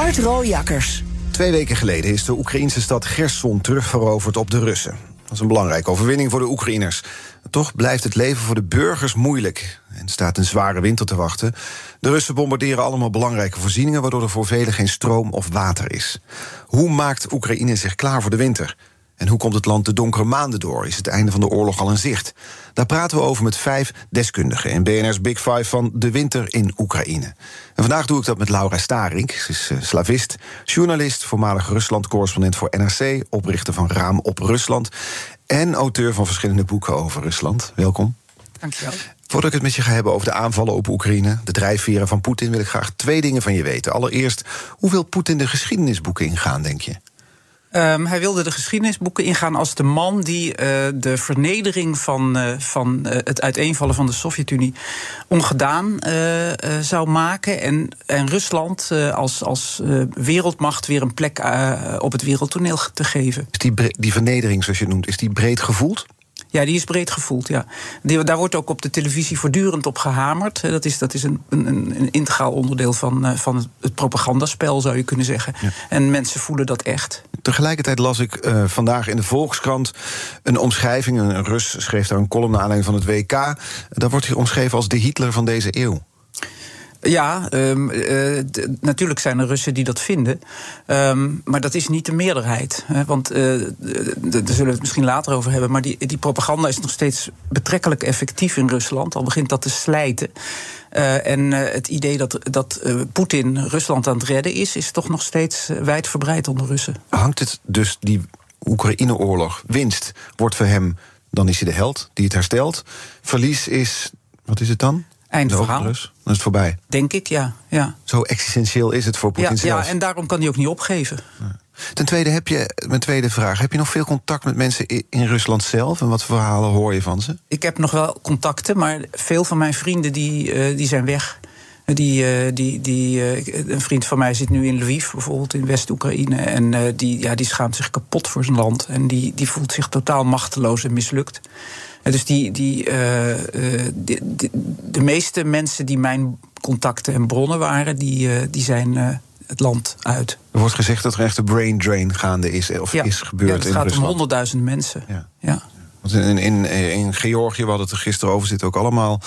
Art Rooijakkers. Twee weken geleden is de Oekraïnse stad Gerson terugveroverd op de Russen. Dat is een belangrijke overwinning voor de Oekraïners. Toch blijft het leven voor de burgers moeilijk. En staat een zware winter te wachten. De Russen bombarderen allemaal belangrijke voorzieningen... waardoor er voor velen geen stroom of water is. Hoe maakt Oekraïne zich klaar voor de winter? En hoe komt het land de donkere maanden door? Is het einde van de oorlog al in zicht? Daar praten we over met vijf deskundigen in BNR's Big Five van de winter in Oekraïne. En vandaag doe ik dat met Laura Starink. Ze is uh, slavist, journalist, voormalig Rusland-correspondent voor NRC, oprichter van Raam op Rusland en auteur van verschillende boeken over Rusland. Welkom. Dankjewel. Voordat ik het met je ga hebben over de aanvallen op Oekraïne, de drijfveren van Poetin, wil ik graag twee dingen van je weten. Allereerst, hoe wil Poetin de geschiedenisboeken ingaan, denk je? Um, hij wilde de geschiedenisboeken ingaan als de man die uh, de vernedering van, uh, van uh, het uiteenvallen van de Sovjet-Unie ongedaan zou maken. En, en Rusland als, als wereldmacht weer een plek op het wereldtoneel te geven. Is die, die vernedering, zoals je noemt, is die breed gevoeld? Ja, die is breed gevoeld, ja. Die, daar wordt ook op de televisie voortdurend op gehamerd. Dat is, dat is een, een, een integraal onderdeel van, uh, van het propagandaspel, zou je kunnen zeggen. Ja. En mensen voelen dat echt. Tegelijkertijd las ik uh, vandaag in de Volkskrant een omschrijving. Een Rus schreef daar een column naar aanleiding van het WK. Daar wordt hij omschreven als de Hitler van deze eeuw. Ja, um, uh, natuurlijk zijn er Russen die dat vinden. Um, maar dat is niet de meerderheid. Hè, want uh, daar zullen we het misschien later over hebben. Maar die, die propaganda is nog steeds betrekkelijk effectief in Rusland. Al begint dat te slijten. Uh, en het idee dat, dat Poetin Rusland aan het redden is, is toch nog steeds wijdverbreid onder Russen. Hangt het dus die Oekraïne-oorlog, winst, wordt voor hem, dan is hij de held die het herstelt. Verlies is, wat is het dan? Eind verhaal. Dan is het voorbij. Denk ik, ja. ja. Zo existentieel is het voor Poetin ja, zelf. Ja, en daarom kan hij ook niet opgeven. Ja. Ten tweede, heb je, mijn tweede vraag... heb je nog veel contact met mensen in Rusland zelf? En wat verhalen hoor je van ze? Ik heb nog wel contacten, maar veel van mijn vrienden die, uh, die zijn weg. Die, uh, die, die, uh, een vriend van mij zit nu in Lviv, bijvoorbeeld in West-Oekraïne. En uh, die, ja, die schaamt zich kapot voor zijn land. En die, die voelt zich totaal machteloos en mislukt. En dus die, die, die, die, de meeste mensen die mijn contacten en bronnen waren, die, die zijn het land uit. Er wordt gezegd dat er echt een brain drain gaande is, of ja. is gebeurd ja, het in gaat Rusland. om honderdduizend mensen. Ja. ja. Want in, in, in Georgië, we hadden het er gisteren over, zitten ook allemaal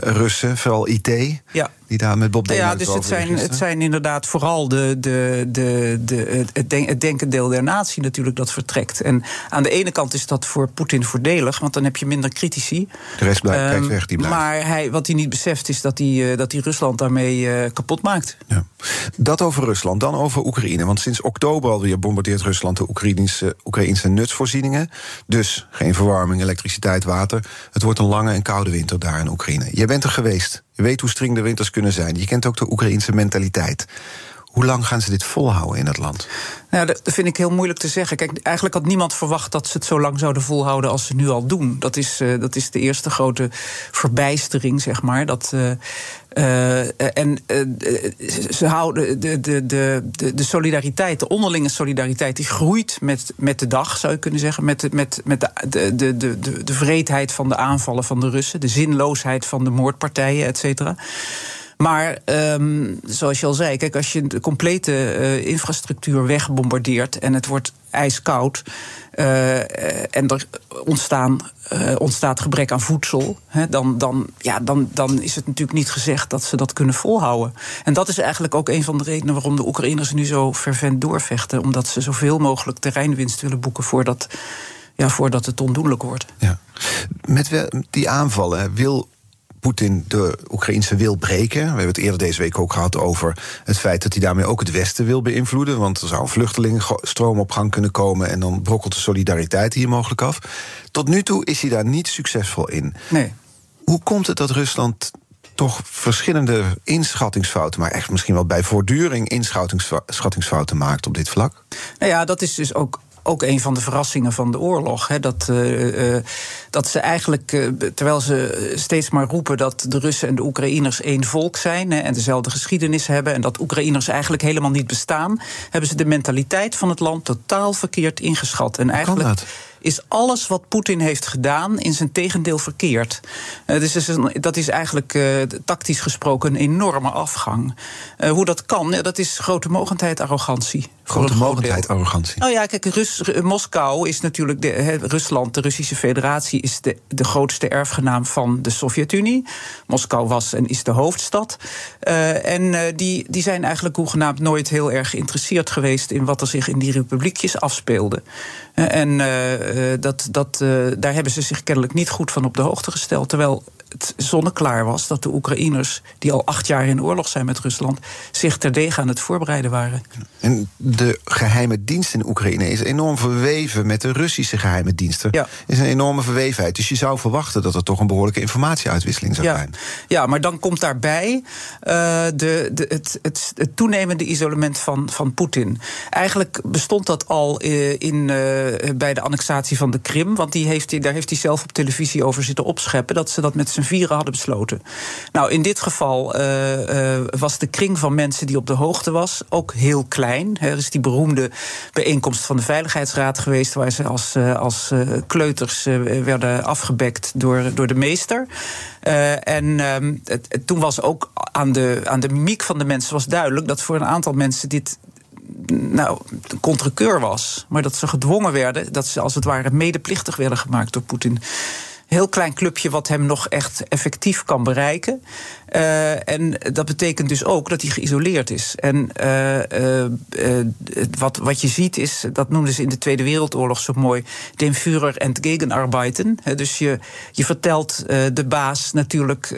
Russen, vooral IT. Ja. Die daar met Bob Dylan Ja, dus het zijn, het zijn inderdaad vooral de, de, de, de, het, denk, het denkendeel der natie natuurlijk dat vertrekt. En aan de ene kant is dat voor Poetin voordelig, want dan heb je minder critici. De rest blijft, um, kijkt weg, die blijft. Maar hij, wat hij niet beseft is dat hij, uh, dat hij Rusland daarmee uh, kapot maakt. Ja. Dat over Rusland, dan over Oekraïne. Want sinds oktober alweer bombardeert Rusland de Oekraïnse, Oekraïnse nutsvoorzieningen. Dus geen verwarming, elektriciteit, water. Het wordt een lange en koude winter daar in Oekraïne. Jij bent er geweest. Je weet hoe streng de winters kunnen zijn. Je kent ook de Oekraïnse mentaliteit. Hoe lang gaan ze dit volhouden in dat land? Nou, dat vind ik heel moeilijk te zeggen. Kijk, eigenlijk had niemand verwacht dat ze het zo lang zouden volhouden als ze nu al doen. Dat is, uh, dat is de eerste grote verbijstering, zeg maar. Dat, uh, uh, en ze houden de, de, de, de, solidariteit, de onderlinge solidariteit, die groeit met, met de dag, zou je kunnen zeggen. Met, met, met de, de, de, de, de vreedheid van de aanvallen van de Russen, de zinloosheid van de moordpartijen, et cetera. Maar um, zoals je al zei, kijk, als je de complete uh, infrastructuur wegbombardeert en het wordt ijskoud. Uh, en er ontstaan, uh, ontstaat gebrek aan voedsel. Hè, dan, dan, ja, dan, dan is het natuurlijk niet gezegd dat ze dat kunnen volhouden. En dat is eigenlijk ook een van de redenen waarom de Oekraïners nu zo fervent doorvechten. Omdat ze zoveel mogelijk terreinwinst willen boeken voordat, ja, voordat het ondoenlijk wordt. Ja. Met die aanvallen wil Poetin de Oekraïnse wil breken. We hebben het eerder deze week ook gehad over het feit dat hij daarmee ook het Westen wil beïnvloeden. Want er zou een vluchtelingenstroom op gang kunnen komen en dan brokkelt de solidariteit hier mogelijk af. Tot nu toe is hij daar niet succesvol in. Nee. Hoe komt het dat Rusland toch verschillende inschattingsfouten, maar echt misschien wel bij voortduring inschattingsfouten maakt op dit vlak? Nou ja, dat is dus ook ook een van de verrassingen van de oorlog. Hè, dat, uh, dat ze eigenlijk, uh, terwijl ze steeds maar roepen dat de Russen en de Oekraïners één volk zijn en dezelfde geschiedenis hebben en dat Oekraïners eigenlijk helemaal niet bestaan, hebben ze de mentaliteit van het land totaal verkeerd ingeschat. En eigenlijk is alles wat Poetin heeft gedaan in zijn tegendeel verkeerd. Uh, dus is een, dat is eigenlijk uh, tactisch gesproken een enorme afgang. Uh, hoe dat kan, dat is grote mogendheid, arrogantie. Grote mogendheid, arrogantie. Nou ja, kijk, Rus, Moskou is natuurlijk. De, he, Rusland, de Russische Federatie, is de, de grootste erfgenaam van de Sovjet-Unie. Moskou was en is de hoofdstad. en die, die zijn eigenlijk hoegenaamd nooit heel erg geïnteresseerd geweest in wat er zich in die republiekjes afspeelde. en dat, dat, daar hebben ze zich kennelijk niet goed van op de hoogte gesteld. Terwijl het zonneklaar was dat de Oekraïners, die al acht jaar in oorlog zijn met Rusland, zich terdege aan het voorbereiden waren. En de geheime dienst in Oekraïne is enorm verweven met de Russische geheime diensten. Ja. Is een enorme verwevenheid. Dus je zou verwachten dat er toch een behoorlijke informatieuitwisseling zou ja. zijn. Ja, maar dan komt daarbij uh, de, de, het, het, het, toenemende isolement van, van Poetin. Eigenlijk bestond dat al uh, in, uh, bij de annexatie van de Krim. Want die heeft, daar heeft hij zelf op televisie over zitten opscheppen. Dat ze dat met zijn vieren hadden besloten. Nou, in dit geval uh, uh, was de kring van mensen die op de hoogte was ook heel klein. Er is die beroemde bijeenkomst van de Veiligheidsraad geweest, waar ze als, uh, als kleuters werden afgebekt door, door de meester. en ehm, het, toen was ook aan de, aan de mimiek van de mensen was duidelijk dat voor een aantal mensen dit nou, contrekeur was. Maar dat ze gedwongen werden, dat ze als het ware medeplichtig werden gemaakt door Poetin heel klein clubje wat hem nog echt effectief kan bereiken. Uh, en dat betekent dus ook dat hij geïsoleerd is. En uh, uh, wat, wat je ziet is, dat noemden ze in de Tweede Wereldoorlog zo mooi, den Führer entgegenarbeiten. dus je, je vertelt de baas natuurlijk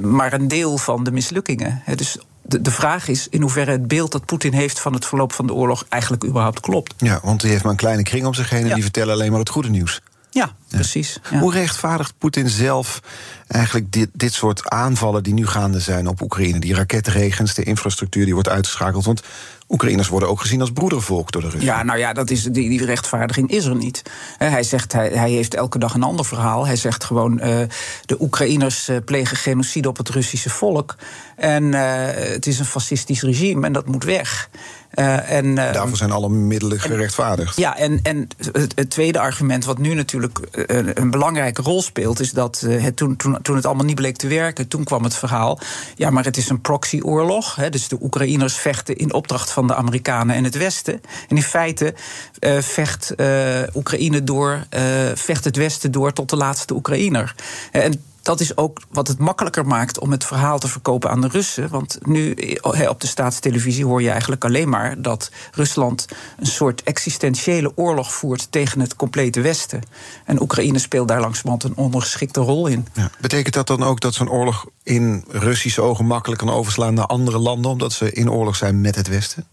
maar een deel van de mislukkingen. dus de, de, vraag is in hoeverre het beeld dat Poetin heeft van het verloop van de oorlog eigenlijk überhaupt klopt. Ja, want hij heeft maar een kleine kring om zich heen en die vertellen alleen maar het goede nieuws. Ja, precies. Ja. Hoe rechtvaardigt Poetin zelf eigenlijk dit, dit soort aanvallen die nu gaande zijn op Oekraïne? Die raketregens, de infrastructuur die wordt uitgeschakeld. Want Oekraïners worden ook gezien als broedervolk door de Russen. Ja, nou ja, dat is, die, die rechtvaardiging is er niet. Hij zegt, hij, hij heeft elke dag een ander verhaal. Hij zegt gewoon, uh, de Oekraïners uh, plegen genocide op het Russische volk. En uh, het is een fascistisch regime en dat moet weg. Uh, en, uh, Daarvoor zijn alle middelen gerechtvaardigd. En, ja, en, en het, het, tweede argument, wat nu natuurlijk een, een belangrijke rol speelt, is dat het, toen, toen, toen het allemaal niet bleek te werken, toen kwam het verhaal. Ja, maar het is een proxyoorlog. Hè, dus de Oekraïners vechten in opdracht van de Amerikanen en het Westen. En in feite vecht Oekraïne door, vecht het Westen door tot de laatste Oekraïner. En dat is ook wat het makkelijker maakt om het verhaal te verkopen aan de Russen. Want nu op de staatstelevisie hoor je eigenlijk alleen maar dat Rusland een soort existentiële oorlog voert tegen het complete Westen. En Oekraïne speelt daar langzamerhand een ondergeschikte rol in. Ja. Betekent dat dan ook dat zo'n oorlog in Russische ogen makkelijk kan overslaan naar andere landen, omdat ze in oorlog zijn met het Westen?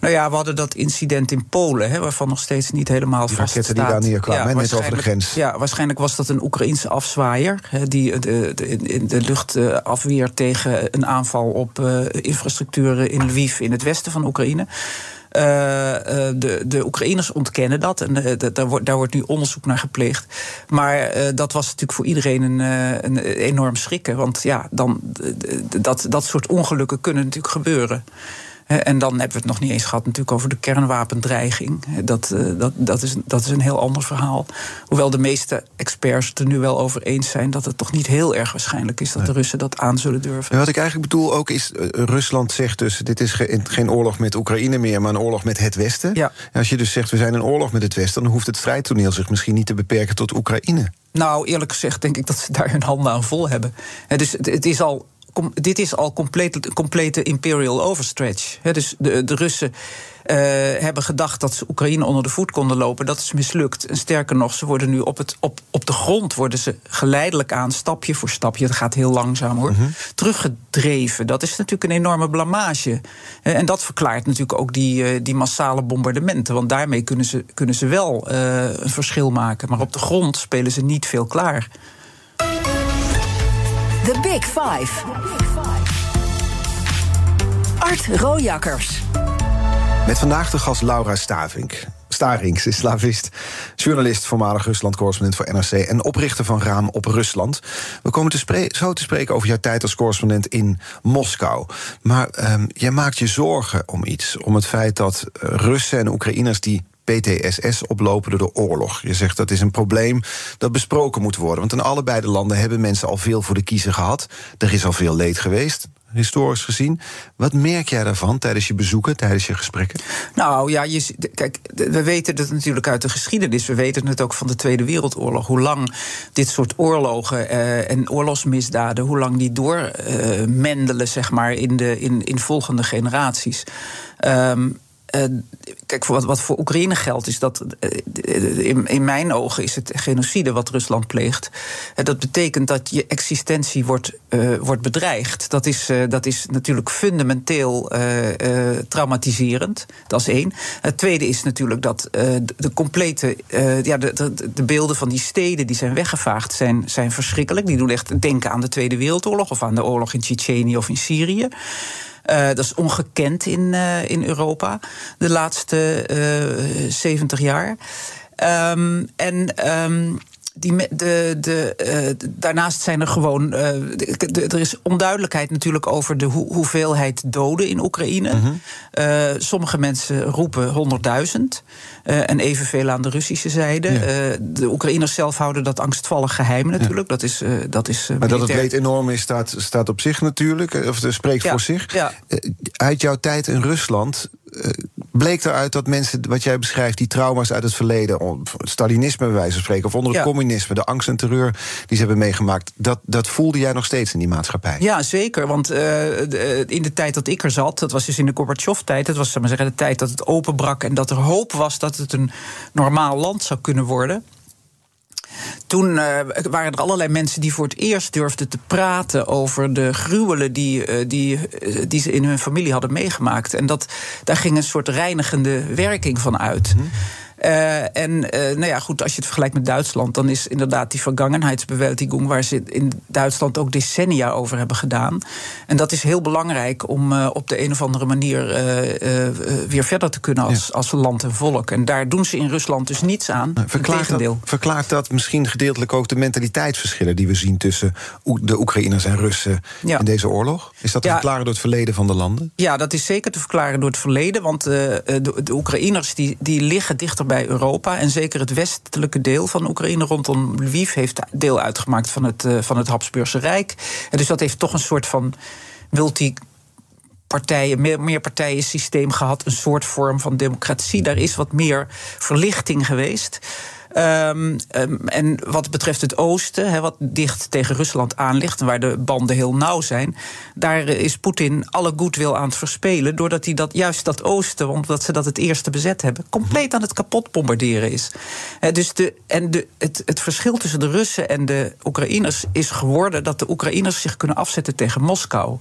Nou ja, we hadden dat incident in Polen, hè, waarvan nog steeds niet helemaal vast staat. die daar neerkwamen, ja, net over de grens. Ja, waarschijnlijk was dat een Oekraïense afzwaaier... Hè, die de, de, in de lucht uh, afweer tegen een aanval op uh, infrastructuur in Lviv... in het westen van Oekraïne. Uh, de, de Oekraïners ontkennen dat en daar, wordt, daar wordt nu onderzoek naar gepleegd. Maar uh, dat was natuurlijk voor iedereen een, een enorm schrikken. Want ja, dan, dat, dat soort ongelukken kunnen natuurlijk gebeuren. En dan hebben we het nog niet eens gehad natuurlijk over de kernwapendreiging. Dat, dat, dat, is, dat is een heel ander verhaal. Hoewel de meeste experts het er nu wel over eens zijn dat het toch niet heel erg waarschijnlijk is dat de Russen dat aan zullen durven. En wat ik eigenlijk bedoel ook is, Rusland zegt dus: dit is ge, geen oorlog met Oekraïne meer, maar een oorlog met het Westen. Ja. En als je dus zegt we zijn een oorlog met het Westen, dan hoeft het strijdtoneel zich misschien niet te beperken tot Oekraïne. Nou, eerlijk gezegd denk ik dat ze daar hun handen aan vol hebben. Dus het is al dit is al complete, complete imperial overstretch. dus de, de Russen uh, hebben gedacht dat ze Oekraïne onder de voet konden lopen. Dat is mislukt. En sterker nog, ze worden nu op, het, op, op de grond worden ze geleidelijk aan, stapje voor stapje, het gaat heel langzaam hoor, mm-hmm. teruggedreven. Dat is natuurlijk een enorme blamage. en dat verklaart natuurlijk ook die, uh, die massale bombardementen. Want daarmee kunnen ze, kunnen ze wel uh, een verschil maken. Maar op de grond spelen ze niet veel klaar. The Big Five. Art Rojakkers. Met vandaag de gast Laura Stavink. Starings is slavist, journalist, voormalig Rusland-correspondent voor NRC... en oprichter van Raam op Rusland. We komen te zo te spreken over jouw tijd als correspondent in Moskou. Maar um, jij maakt je zorgen om iets. Om het feit dat Russen en Oekraïners die PTSS oplopen door de oorlog. Je zegt dat is een probleem dat besproken moet worden. Want in allebei de landen hebben mensen al veel voor de kiezer gehad. Er is al veel leed geweest historisch gezien. Wat merk jij daarvan tijdens je bezoeken, tijdens je gesprekken? Nou ja, je, kijk, we weten het natuurlijk uit de geschiedenis. We weten het ook van de Tweede Wereldoorlog. Hoe lang dit soort oorlogen uh, en oorlogsmisdaden, hoe lang die doormendelen, uh, zeg maar, in, de, in, in volgende generaties. Um, uh, kijk, wat, wat, voor Oekraïne geldt, is dat uh, in, in, mijn ogen is het genocide wat Rusland pleegt. Uh, dat betekent dat je existentie wordt, wordt bedreigd. Dat is, dat is natuurlijk fundamenteel traumatiserend. Dat is één. Het tweede is natuurlijk dat de, de, complete. ja, de, de, de, beelden van die steden die zijn weggevaagd zijn, zijn verschrikkelijk. Die doen echt denken aan de Tweede Wereldoorlog of aan de oorlog in Tsjetsjenië of in Syrië. Uh, dat is ongekend in, uh, in Europa de laatste uh, eh, 70 jaar. Um, en. Um, die, de, de, uh, daarnaast zijn er gewoon. Uh, de, de, er is onduidelijkheid natuurlijk over de ho hoeveelheid doden in Oekraïne. Mm -hmm. uh, sommige mensen roepen 100.000. en evenveel aan de Russische zijde. Ja. de Oekraïners zelf houden dat angstvallig geheim natuurlijk. Ja. Dat is. dat is maar dat het leed enorm is, staat, staat op zich natuurlijk. Of het spreekt ja. voor zich. uit jouw tijd in Rusland bleek eruit dat mensen, wat jij beschrijft, die trauma's uit het verleden, Stalinisme bij wijze van spreken, of onder het ja. communisme, de angst en terreur die ze hebben meegemaakt, dat, dat voelde jij nog steeds in die maatschappij? Ja, zeker. Want uh, de, in de tijd dat ik er zat, dat was dus in de Gorbachev-tijd, dat was maar zeggen, de tijd dat het openbrak en dat er hoop was dat het een normaal land zou kunnen worden. Toen uh, waren er allerlei mensen die voor het eerst durfden te praten over de gruwelen die, uh, die, uh, die ze in hun familie hadden meegemaakt. En dat, daar ging een soort reinigende werking van uit. -hmm. Uh, en uh, nou ja, goed, als je het vergelijkt met Duitsland, dan is inderdaad die vergangenheidsbewältigung, waar ze in Duitsland ook decennia over hebben gedaan. En dat is heel belangrijk om uh, op de een of andere manier weer verder te kunnen als, ja. als land en volk. En daar doen ze in Rusland dus niets aan. Verklaart dat, verklaart dat misschien gedeeltelijk ook de mentaliteitsverschillen die we zien tussen de Oekraïners en Russen ja. in deze oorlog? Is dat te ja. verklaren door het verleden van de landen? Ja, dat is zeker te verklaren door het verleden. Want de, de Oekraïners die, die liggen dichter bij Europa. En zeker het westelijke deel van Oekraïne rondom Lviv heeft deel uitgemaakt van het, uh, van het Habsburgse Rijk. En dus dat heeft toch een soort van multi partijen, meer, meer partijen systeem gehad, een soort vorm van democratie. Daar is wat meer verlichting geweest. Um, um, en wat betreft het oosten, wat dicht tegen Rusland aan ligt... waar de banden heel nauw zijn... daar is Poetin alle goodwill aan het verspelen... doordat hij dat, juist dat oosten, omdat ze dat het eerste bezet hebben... compleet aan het kapot bombarderen is. Dus de, en de, het, het verschil tussen de Russen en de Oekraïners is geworden... dat de Oekraïners zich kunnen afzetten tegen Moskou.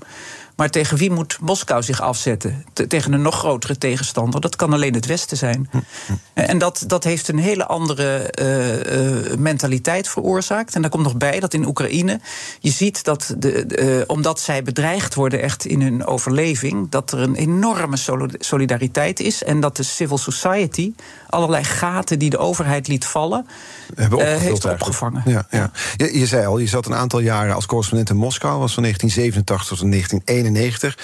Maar tegen wie moet Moskou zich afzetten? Te, tegen een nog grotere tegenstander. Dat kan alleen het Westen zijn. Hm, hm. En dat, dat heeft een hele andere uh, uh, mentaliteit veroorzaakt. En daar komt nog bij dat in Oekraïne je ziet dat, de, de, uh, omdat zij bedreigd worden echt in hun overleving, dat er een enorme solidariteit is. En dat de civil society allerlei gaten die de overheid liet vallen, Hebben heeft opgevangen. Ja, ja. Je, je, zei al, je zat een aantal jaren als correspondent in Moskou, was van 1987 tot 1991. 1991,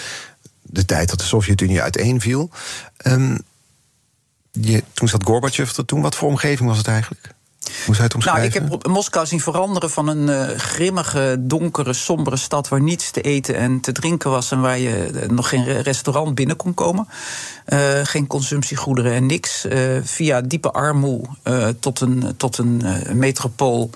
de tijd dat de Sovjet-Unie uiteenviel. Um, je, toen zat Gorbachev er toen. Wat voor omgeving was het eigenlijk? Hoe zou het omschrijven? Nou, ik heb Moskou zien veranderen van een uh, grimmige, donkere, sombere stad... waar niets te eten en te drinken was... en waar je uh, nog geen restaurant binnen kon komen. Uh, geen consumptiegoederen en niks. via diepe armoe tot een, tot een metropool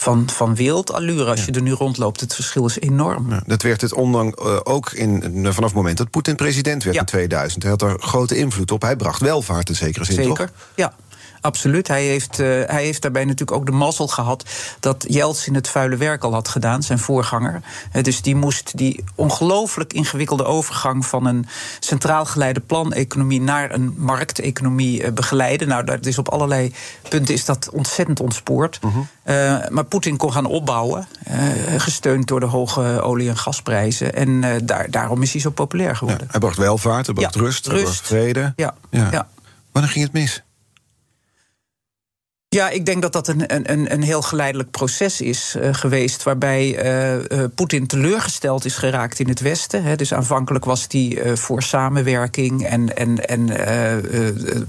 van, van wereldallure als je er nu rondloopt. Het verschil is enorm. Dat werd het ondanks uh, ook in, vanaf het moment dat Poetin president werd in 2000. Hij had er grote invloed op. Hij bracht welvaart in zekere zin, Zeker, toch? ja. Absoluut. Hij heeft, uh, hij heeft daarbij natuurlijk ook de mazzel gehad dat Jeltsin het vuile werk al had gedaan, zijn voorganger. Uh, dus die moest die ongelooflijk ingewikkelde overgang van een centraal geleide planeconomie naar een markteconomie uh, begeleiden. Nou, dat is op allerlei punten is dat ontzettend ontspoord. -huh. maar Poetin kon gaan opbouwen, gesteund door de hoge olie- en gasprijzen. En daar, daarom is hij zo populair geworden. Ja, hij bracht welvaart, hij bracht ja, rust, hij bracht vrede. Ja, ja. ja. Wanneer ging het mis? Ja, ik denk dat dat een, een, een heel geleidelijk proces is uh, geweest. Waarbij uh, uh, Poetin teleurgesteld is geraakt in het Westen. Hè. Dus aanvankelijk was hij voor samenwerking. En, en, en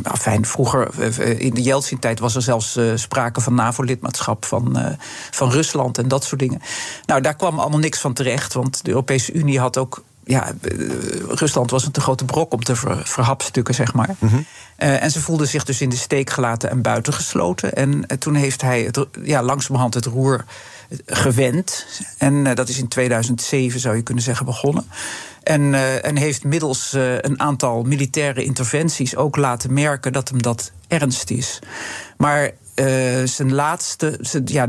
enfin, vroeger, in de Yeltsin-tijd, was er zelfs sprake van NAVO-lidmaatschap van, van Rusland en dat soort dingen. Nou, daar kwam allemaal niks van terecht. Want de Europese Unie had ook ja, Rusland was een te grote brok om te ver, verhapstukken, zeg maar. -hmm. Uh, en ze voelden zich dus in de steek gelaten en buitengesloten. En uh, toen heeft hij het, ja, langzamerhand het roer gewend. En dat is in 2007, zou je kunnen zeggen, begonnen. En, en heeft middels een aantal militaire interventies ook laten merken dat hem dat ernst is. Maar zijn laatste, zijn, ja,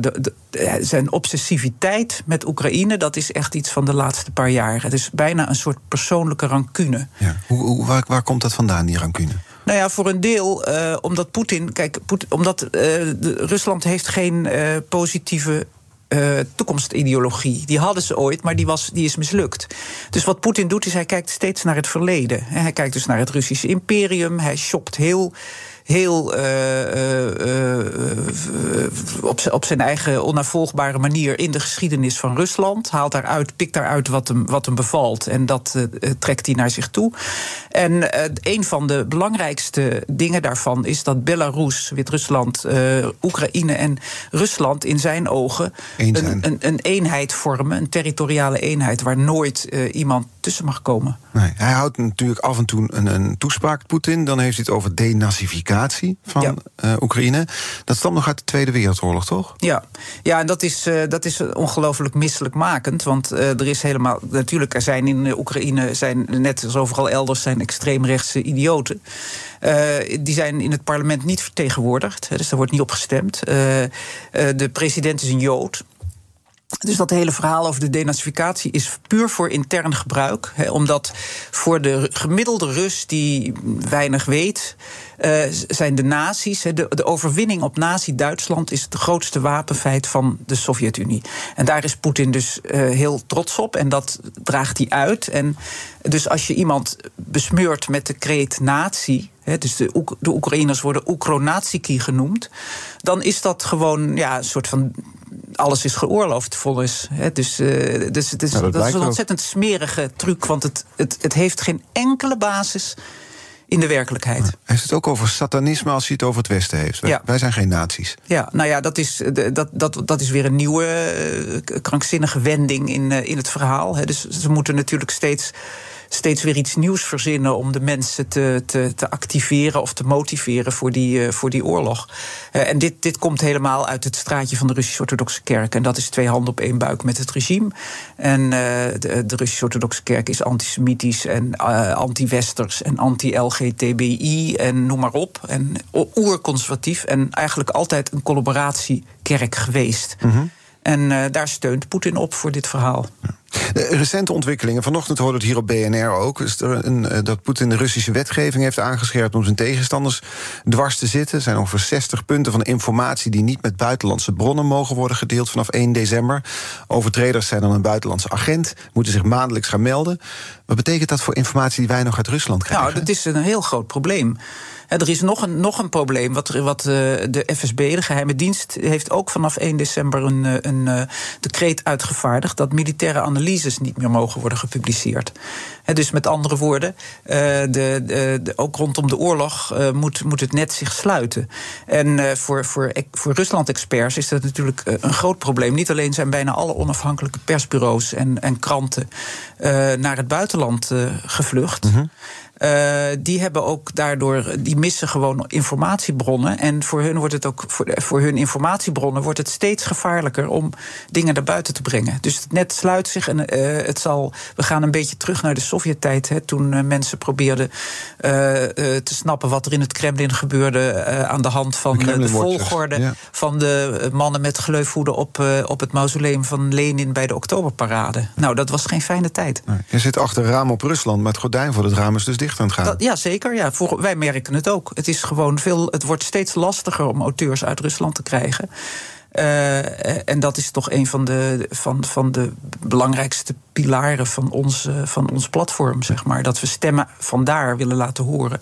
zijn obsessiviteit met Oekraïne, dat is echt iets van de laatste paar jaar. Het is bijna een soort persoonlijke rancune. Ja. Hoe, hoe, waar, waar komt dat vandaan, die rancune? Nou ja, voor een deel uh, omdat Poetin. Kijk, omdat de, Rusland heeft geen positieve uh, toekomstideologie. Die hadden ze ooit, maar die, was, die is mislukt. Dus wat Poetin doet, is hij kijkt steeds naar het verleden. Hij kijkt dus naar het Russische imperium. Hij shopt heel heel uh, uh, op, op zijn eigen onnavolgbare manier in de geschiedenis van Rusland. Haalt daaruit, pikt daaruit wat hem, wat hem bevalt. En dat trekt hij naar zich toe. En een van de belangrijkste dingen daarvan is dat Belarus, Wit-Rusland, Oekraïne en Rusland in zijn ogen een, een, een, eenheid vormen. Een territoriale eenheid waar nooit iemand tussen mag komen. Nee, hij houdt natuurlijk af en toe een, een toespraak, Poetin. Dan heeft hij het over denazificatie van ja. uh, Oekraïne. Dat stamt nog uit de Tweede Wereldoorlog, toch? Ja, ja en dat is, uh, dat is ongelooflijk misselijkmakend. Want uh, er is helemaal. Natuurlijk, er zijn in Oekraïne, zijn, net als overal elders, zijn extreemrechtse idioten. die zijn in het parlement niet vertegenwoordigd. Dus daar wordt niet op gestemd. de president is een Jood. Dus dat hele verhaal over de denazificatie is puur voor intern gebruik. Hè, omdat voor de gemiddelde Rus die weinig weet, uh, zijn de nazi's. De, de overwinning op nazi-Duitsland is het grootste wapenfeit van de Sovjet-Unie. En daar is Poetin dus uh, heel trots op en dat draagt hij uit. En dus als je iemand besmeurt met de kreet nazi. Dus de, Oek de Oekraïners worden Oekronatiki genoemd. Dan is dat gewoon ja, een soort van alles is geoorloofd volgens. Hè, dus, uh, dus het is, dat, dat is een ontzettend ook. smerige truc, want het, het, het heeft geen enkele basis in de werkelijkheid. Hij heeft het ook over satanisme als hij het over het Westen heeft. Wij, ja. wij zijn geen naties. Ja, nou ja, dat is, dat, dat, dat is weer een nieuwe uh, krankzinnige wending in, uh, in het verhaal. Hè. Dus ze moeten natuurlijk steeds steeds weer iets nieuws verzinnen om de mensen te, te, te activeren of te motiveren voor die, uh, voor die oorlog. Uh, en dit, dit komt helemaal uit het straatje van de Russisch-Orthodoxe Kerk. En dat is twee handen op één buik met het regime. En uh, de, de Russisch-Orthodoxe Kerk is antisemitisch en anti-westers en anti-LGTBI en noem maar op. En oerconservatief en eigenlijk altijd een collaboratiekerk geweest. Mm. En daar steunt Poetin op voor dit verhaal. De recente ontwikkelingen, vanochtend hoorde het hier op BNR ook... Is er een, dat Poetin de Russische wetgeving heeft aangescherpt... om zijn tegenstanders dwars te zitten. Er zijn ongeveer 60 punten van informatie... die niet met buitenlandse bronnen mogen worden gedeeld vanaf 1 december. Overtreders zijn dan een buitenlandse agent... moeten zich maandelijks gaan melden. Wat betekent dat voor informatie die wij nog uit Rusland krijgen? Nou, dat is een heel groot probleem. Er is nog een, nog een probleem. Wat, wat de FSB, de geheime dienst, heeft ook vanaf 1 december een, een, een decreet uitgevaardigd dat militaire analyses niet meer mogen worden gepubliceerd. dus met andere woorden, de, ook rondom de oorlog moet, moet het net zich sluiten. En voor, voor, voor Rusland-experts is dat natuurlijk een groot probleem. Niet alleen zijn bijna alle onafhankelijke persbureaus en, en kranten naar het buitenland gevlucht. -hmm. Uh, die hebben ook daardoor, die missen gewoon informatiebronnen. En voor hun wordt het ook, voor, voor hun informatiebronnen wordt het steeds gevaarlijker om dingen naar buiten te brengen. Dus het net sluit zich en uh, het zal. We gaan een beetje terug naar de Sovjet-tijd, hè, toen uh, mensen probeerden te snappen wat er in het Kremlin gebeurde aan de hand van de, de volgorde ja. van de mannen met gleufhoeden op, op het mausoleum van Lenin bij de Oktoberparade. Nou, dat was geen fijne tijd. Nee, je zit achter een raam op Rusland, maar het gordijn voor het raam is dus dicht het gaan. Dat, ja, zeker. Ja. Voor, wij merken het ook. Het, is gewoon veel, het wordt steeds lastiger om auteurs uit Rusland te krijgen. Uh, en dat is toch een van de, van, van de belangrijkste pilaren van ons, van ons platform, zeg maar. Dat we stemmen vandaar willen laten horen.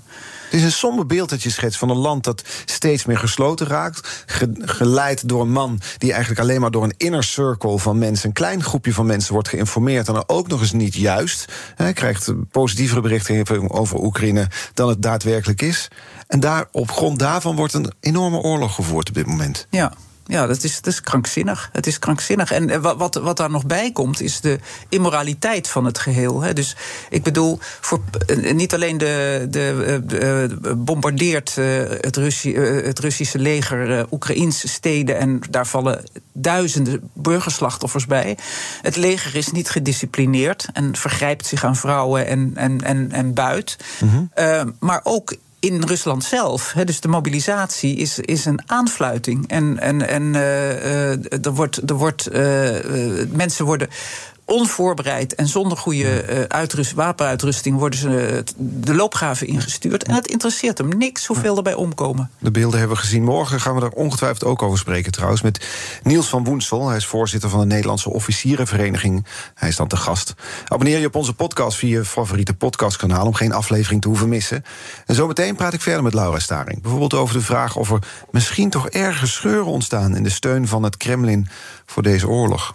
Het is een somber beeld dat je schetst van een land dat steeds meer gesloten raakt. geleid door een man die eigenlijk alleen maar door een inner circle van mensen, een klein groepje van mensen, wordt geïnformeerd. En dan ook nog eens niet juist. Hij krijgt positievere berichten over Oekraïne dan het daadwerkelijk is. En daar, op grond daarvan wordt een enorme oorlog gevoerd op dit moment. Ja, ja, dat is, dat is krankzinnig. Het is krankzinnig. En eh, wat, wat daar nog bij komt, is de immoraliteit van het geheel. Dus ik bedoel, voor, eh, niet alleen de, de, de bombardeert eh, het, Russie, het Russische leger Oekraïnse steden en daar vallen duizenden burgerslachtoffers bij. Het leger is niet gedisciplineerd en vergrijpt zich aan vrouwen en, en, en, en buit. Mm -hmm. maar ook in Rusland zelf. dus de mobilisatie is, is een aanfluiting. En, en, en uh, er wordt, er wordt, uh, mensen worden onvoorbereid en zonder goede uh, uitrust, wapenuitrusting worden ze de loopgraven ingestuurd. En het interesseert hem niks hoeveel erbij omkomen. De beelden hebben we gezien. Morgen gaan we daar ongetwijfeld ook over spreken trouwens. Met Niels van Woensel. Hij is voorzitter van de Nederlandse Officierenvereniging. Hij is dan te gast. Abonneer je op onze podcast via je favoriete podcastkanaal om geen aflevering te hoeven missen. En zometeen praat ik verder met Laura Staring. Bijvoorbeeld over de vraag of er misschien toch ergens scheuren ontstaan in de steun van het Kremlin voor deze oorlog.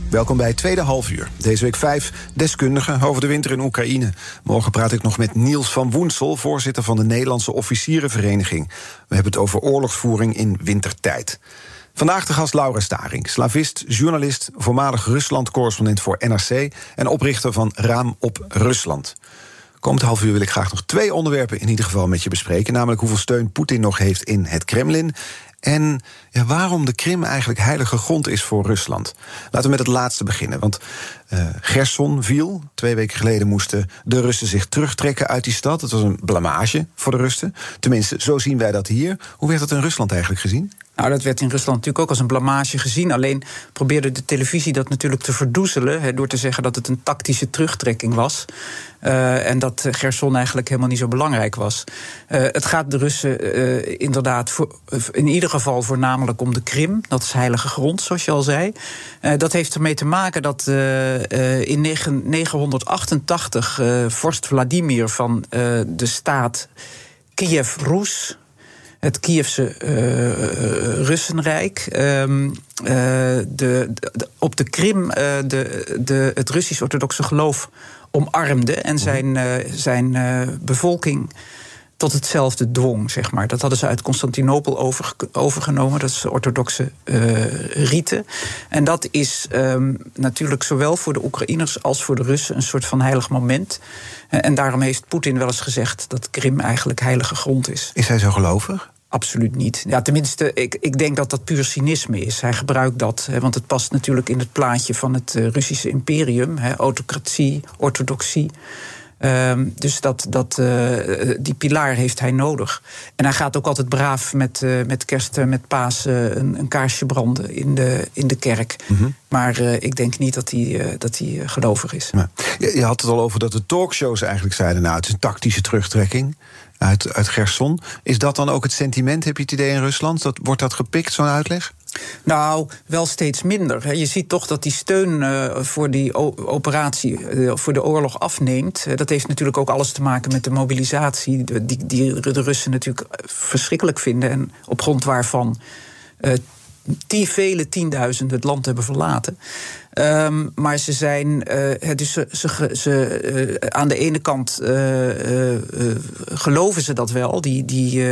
Welkom bij het tweede halfuur. Deze week vijf deskundigen over de winter in Oekraïne. Morgen praat ik nog met Niels van Woensel, voorzitter van de Nederlandse Officierenvereniging. We hebben het over oorlogsvoering in wintertijd. Vandaag de gast Laura Staring, slavist, journalist, voormalig Rusland-correspondent voor NRC en oprichter van Raam op Rusland. Komend half uur wil ik graag nog twee onderwerpen in ieder geval met je bespreken. Namelijk hoeveel steun Poetin nog heeft in het Kremlin. En ja, waarom de Krim eigenlijk heilige grond is voor Rusland. Laten we met het laatste beginnen. Want uh, Gerson viel. Twee weken geleden moesten de Russen zich terugtrekken uit die stad. Het was een blamage voor de Russen. Tenminste, zo zien wij dat hier. Hoe werd dat in Rusland eigenlijk gezien? Nou, dat werd in Rusland natuurlijk ook als een blamage gezien. Alleen probeerde de televisie dat natuurlijk te verdoezelen. door te zeggen dat het een tactische terugtrekking was. Uh, en dat Gerson eigenlijk helemaal niet zo belangrijk was. Uh, het gaat de Russen inderdaad voor, in ieder geval voornamelijk om de Krim. Dat is heilige grond, zoals je al zei. dat heeft ermee te maken dat in 988 vorst Vladimir van de staat Kiev-Roes het Kievse uh, Russenrijk. Um, uh, de, de, op de Krim de, de, het Russisch-orthodoxe geloof omarmde en zijn, zijn bevolking tot hetzelfde dwong, zeg maar. Dat hadden ze uit Constantinopel over, overgenomen. Dat is de orthodoxe uh, rite. En dat is um, natuurlijk zowel voor de Oekraïners als voor de Russen een soort van heilig moment. Uh, en daarom heeft Poetin wel eens gezegd dat Krim eigenlijk heilige grond is. Is hij zo gelovig? Absoluut niet. Ja, tenminste, ik, ik denk dat dat puur cynisme is. Hij gebruikt dat, hè, want het past natuurlijk in het plaatje van het uh, Russische imperium: hè, autocratie, orthodoxie. Ehm, dus dat, dat, uh, die pilaar heeft hij nodig. En hij gaat ook altijd braaf met, uh, met kerst en met paas een, een, kaarsje branden in de, in de kerk. Mm -hmm. Maar ik denk niet dat hij, dat hij gelovig is. Ja. Je, je, had het al over dat de talkshows eigenlijk zeiden... nou, het is een tactische terugtrekking uit, uit Gerson. Is dat dan ook het sentiment, heb je het idee in Rusland? Dat, wordt dat gepikt, zo'n uitleg? Nou, wel steeds minder. Je ziet toch dat die steun uh, voor die operatie, uh, voor de oorlog afneemt. Uh, dat heeft natuurlijk ook alles te maken met de mobilisatie, die, die de Russen natuurlijk verschrikkelijk vinden en op grond waarvan die vele tienduizenden het land hebben verlaten. Um, maar ze zijn. Uh, dus ze, ze, ze uh, aan de ene kant uh, geloven ze dat wel. Die, die,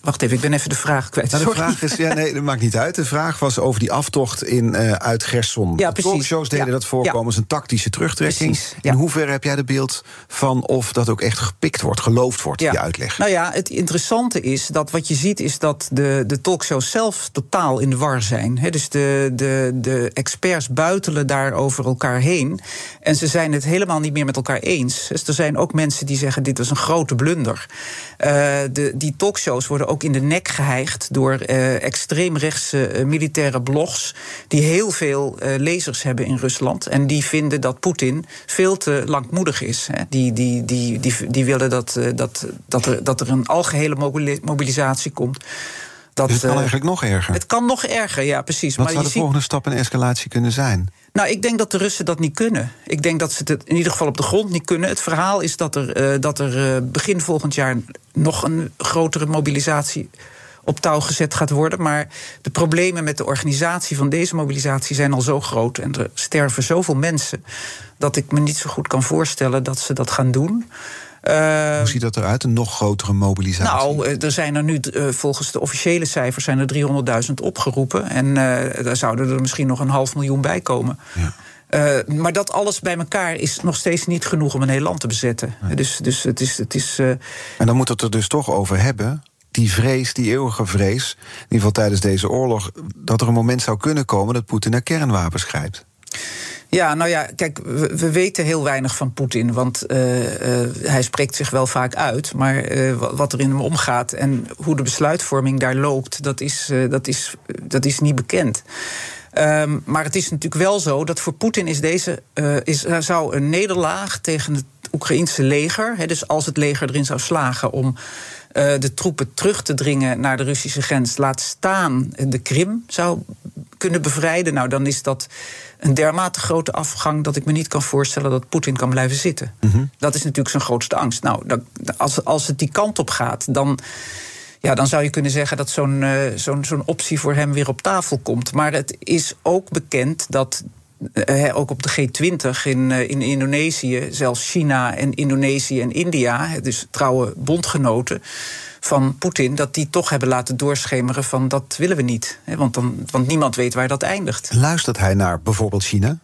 wacht even, ik ben even de vraag kwijt. Nou, de vraag is, ja, nee, dat maakt niet uit. De vraag was over die aftocht in, uit Gerson. Ja, de talkshows deden ja. dat voorkomen als een tactische terugtrekking. Precies, ja. In hoeverre heb jij de beeld van of dat ook echt gepikt wordt, geloofd wordt, ja. die uitleg? Nou ja, het interessante is dat wat je ziet is dat de, de talkshows zelf totaal in de war zijn. He, dus de, de, de experts buiten daar over elkaar heen. En ze zijn het helemaal niet meer met elkaar eens. Dus er zijn ook mensen die zeggen: dit was een grote blunder. Uh, de, die talkshows worden ook in de nek geheigd door uh, extreemrechtse uh, militaire blogs. die heel veel lezers hebben in Rusland. En die vinden dat Poetin veel te langmoedig is. Die, die, die, die, die willen dat, dat, dat, er, dat er een algehele mobilisatie komt. Dat, dus het kan eigenlijk nog erger. Het kan nog erger, ja, precies. Wat maar zou de ziet... volgende stap in escalatie kunnen zijn? Nou, ik denk dat de Russen dat niet kunnen. Ik denk dat ze het in ieder geval op de grond niet kunnen. Het verhaal is dat er, uh, dat er uh, begin volgend jaar nog een grotere mobilisatie op touw gezet gaat worden. Maar de problemen met de organisatie van deze mobilisatie zijn al zo groot. En er sterven zoveel mensen. dat ik me niet zo goed kan voorstellen dat ze dat gaan doen. Hoe ziet dat eruit, een nog grotere mobilisatie? Nou, er zijn er nu, uh, volgens de officiële cijfers, zijn er 300.000 opgeroepen. En uh, daar zouden er misschien nog een half miljoen bij komen. Ja. Uh, maar dat alles bij elkaar is nog steeds niet genoeg om een heel land te bezetten. Dus, dus het is. Het is uh... En dan moet het er dus toch over hebben. Die vrees, die eeuwige vrees, in ieder geval tijdens deze oorlog, dat er een moment zou kunnen komen dat Poetin naar kernwapens grijpt. Ja, nou ja, kijk, we, we weten heel weinig van Poetin. Want uh, uh, hij spreekt zich wel vaak uit. Maar uh, wat er in hem omgaat en hoe de besluitvorming daar loopt, dat is, dat is, dat is niet bekend. Um, maar het is natuurlijk wel zo dat voor Poetin is deze is, zou een nederlaag tegen het Oekraïense leger. Dus als het leger erin zou slagen om de troepen terug te dringen naar de Russische grens, laat staan de Krim zou kunnen bevrijden. Nou, dan is dat een dermate grote afgang dat ik me niet kan voorstellen dat Poetin kan blijven zitten. Mm -hmm. Dat is natuurlijk zijn grootste angst. Nou, dat, als, als het die kant op gaat, dan. Ja, dan zou je kunnen zeggen dat zo'n uh, zo'n zo'n optie voor hem weer op tafel komt. Maar het is ook bekend dat uh, ook op de G20 in, uh, in Indonesië, zelfs China en Indonesië en India, dus trouwe bondgenoten van Poetin, dat die toch hebben laten doorschemeren van dat willen we niet. Want, dan, want niemand weet waar dat eindigt. Luistert hij naar bijvoorbeeld China?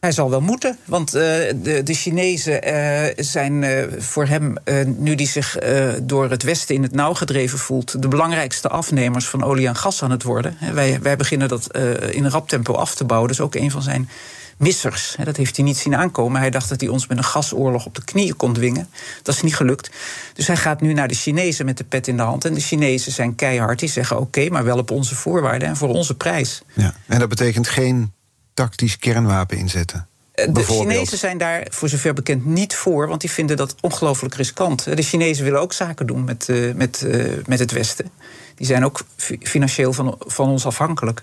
Hij zal wel moeten, want uh, de, de Chinezen uh, zijn uh, voor hem, nu die zich door het Westen in het nauw gedreven voelt, de belangrijkste afnemers van olie en gas aan het worden. Wij, wij beginnen dat in een rap tempo af te bouwen. Dat is ook een van zijn missers. Dat heeft hij niet zien aankomen. Hij dacht dat hij ons met een gasoorlog op de knieën kon dwingen. Dat is niet gelukt. Dus hij gaat nu naar de Chinezen met de pet in de hand. En de Chinezen zijn keihard. Die zeggen: oké, okay, maar wel op onze voorwaarden en voor onze prijs. Ja, en dat betekent geen tactisch kernwapen inzetten. De Chinezen zijn daar voor zover bekend niet voor, want die vinden dat ongelooflijk riskant. De Chinezen willen ook zaken doen met, uh, met, uh, met het Westen. Die zijn ook financieel van, van ons afhankelijk.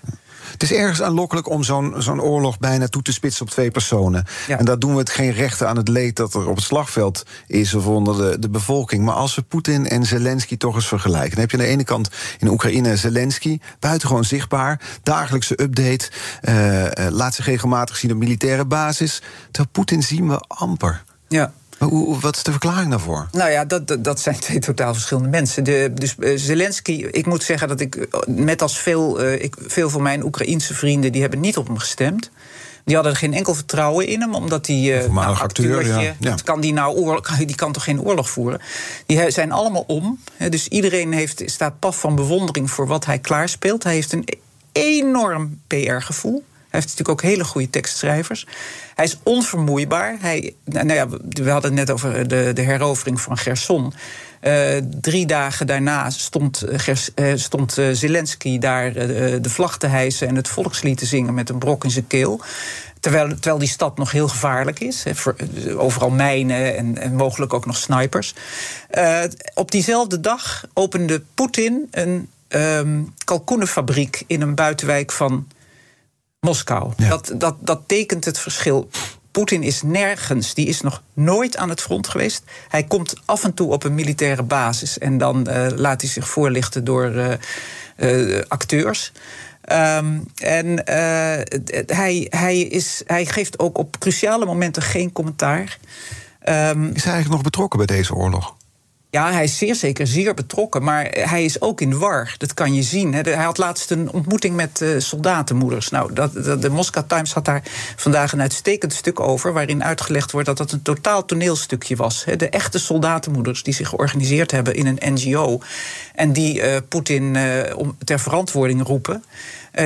Het is ergens aanlokkelijk om zo'n zo'n oorlog bijna toe te spitsen op twee personen. Ja. En daar doen we het geen rechten aan het leed dat er op het slagveld is of onder de, de bevolking. Maar als we Poetin en Zelensky toch eens vergelijken, dan heb je aan de ene kant in Oekraïne Zelensky, buitengewoon zichtbaar, dagelijkse update, uh, laat zich regelmatig zien op militaire basis. Terwijl Poetin zien we amper. Ja. Hoe, wat is de verklaring daarvoor? Nou ja, dat, dat, dat zijn twee totaal verschillende mensen. De, dus uh, Zelensky, ik moet zeggen dat ik, net als veel, uh, ik, veel van mijn Oekraïense vrienden, die hebben niet op hem gestemd. Die hadden er geen enkel vertrouwen in hem, omdat hij. Uh, nou, acteur, ja. ja. kan die, nou oorlog, die kan toch geen oorlog voeren? Die zijn allemaal om. Dus iedereen heeft, staat paf van bewondering voor wat hij klaarspeelt. Hij heeft een enorm PR-gevoel. Heeft natuurlijk ook hele goede tekstschrijvers. Hij is onvermoeibaar. Hij, nou ja, we hadden het net over de, de herovering van Gerson. Uh, drie dagen daarna stond, uh, stond Zelensky daar de vlag te hijsen en het volkslied te zingen met een brok in zijn keel. Terwijl, terwijl die stad nog heel gevaarlijk is. overal mijnen en, mogelijk ook nog snipers. op diezelfde dag opende Poetin een um, kalkoenenfabriek in een buitenwijk van Moskou. Dat, dat, dat tekent het verschil. Poetin is nergens, die is nog nooit aan het front geweest. Hij komt af en toe op een militaire basis en dan uh, laat hij zich voorlichten door uh, uh, acteurs. Um, en hij, hij, is, hij geeft ook op cruciale momenten geen commentaar. Um, is hij eigenlijk nog betrokken bij deze oorlog? Ja, hij is zeer zeker zeer betrokken, maar hij is ook in war. Dat kan je zien. Hij had laatst een ontmoeting met uh, soldatenmoeders. Nou, de Moscow Times had daar vandaag een uitstekend stuk over... waarin uitgelegd wordt dat dat een totaal toneelstukje was. De echte soldatenmoeders die zich georganiseerd hebben in een NGO... en die uh, Poetin uh, ter verantwoording roepen...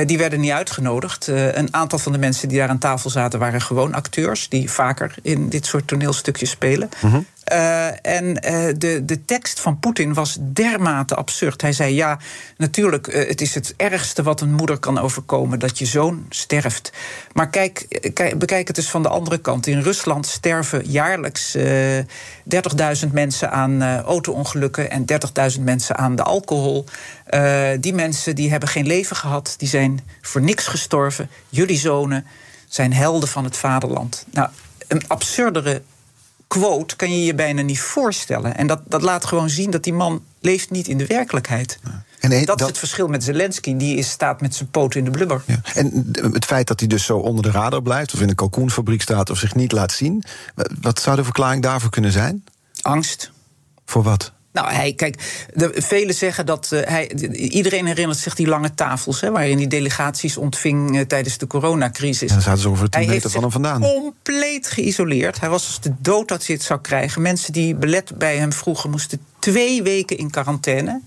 Die werden niet uitgenodigd. Een aantal van de mensen die daar aan tafel zaten waren gewoon acteurs die vaker in dit soort toneelstukjes spelen. -hmm. Uh, en de, de tekst van Poetin was dermate absurd. Hij zei: Ja, natuurlijk, het is het ergste wat een moeder kan overkomen dat je zoon sterft. Maar kijk, kijk bekijk het eens van de andere kant. In Rusland sterven jaarlijks 30.000 mensen aan auto-ongelukken en 30.000 mensen aan de alcohol. die mensen die hebben geen leven gehad, die zijn voor niks gestorven. Jullie zonen zijn helden van het vaderland. Nou, een absurdere quote kan je je bijna niet voorstellen. En dat, dat laat gewoon zien dat die man leeft niet in de werkelijkheid. Ja. En dat, dat, is het verschil met Zelensky. Die is, staat met zijn poot in de blubber. Ja. En het feit dat hij dus zo onder de radar blijft... of in een kalkoenfabriek staat of zich niet laat zien... wat zou de verklaring daarvoor kunnen zijn? Angst. Voor wat? Nou, hij, kijk, de, velen zeggen dat uh, hij. Iedereen herinnert zich die lange tafels, hè, waarin die delegaties ontving uh, tijdens de coronacrisis. En dan zaten ze over tien meter van hem vandaan. Compleet geïsoleerd. Hij was als de dood dat hij het zou krijgen. Mensen die belet bij hem vroegen, moesten twee weken in quarantaine.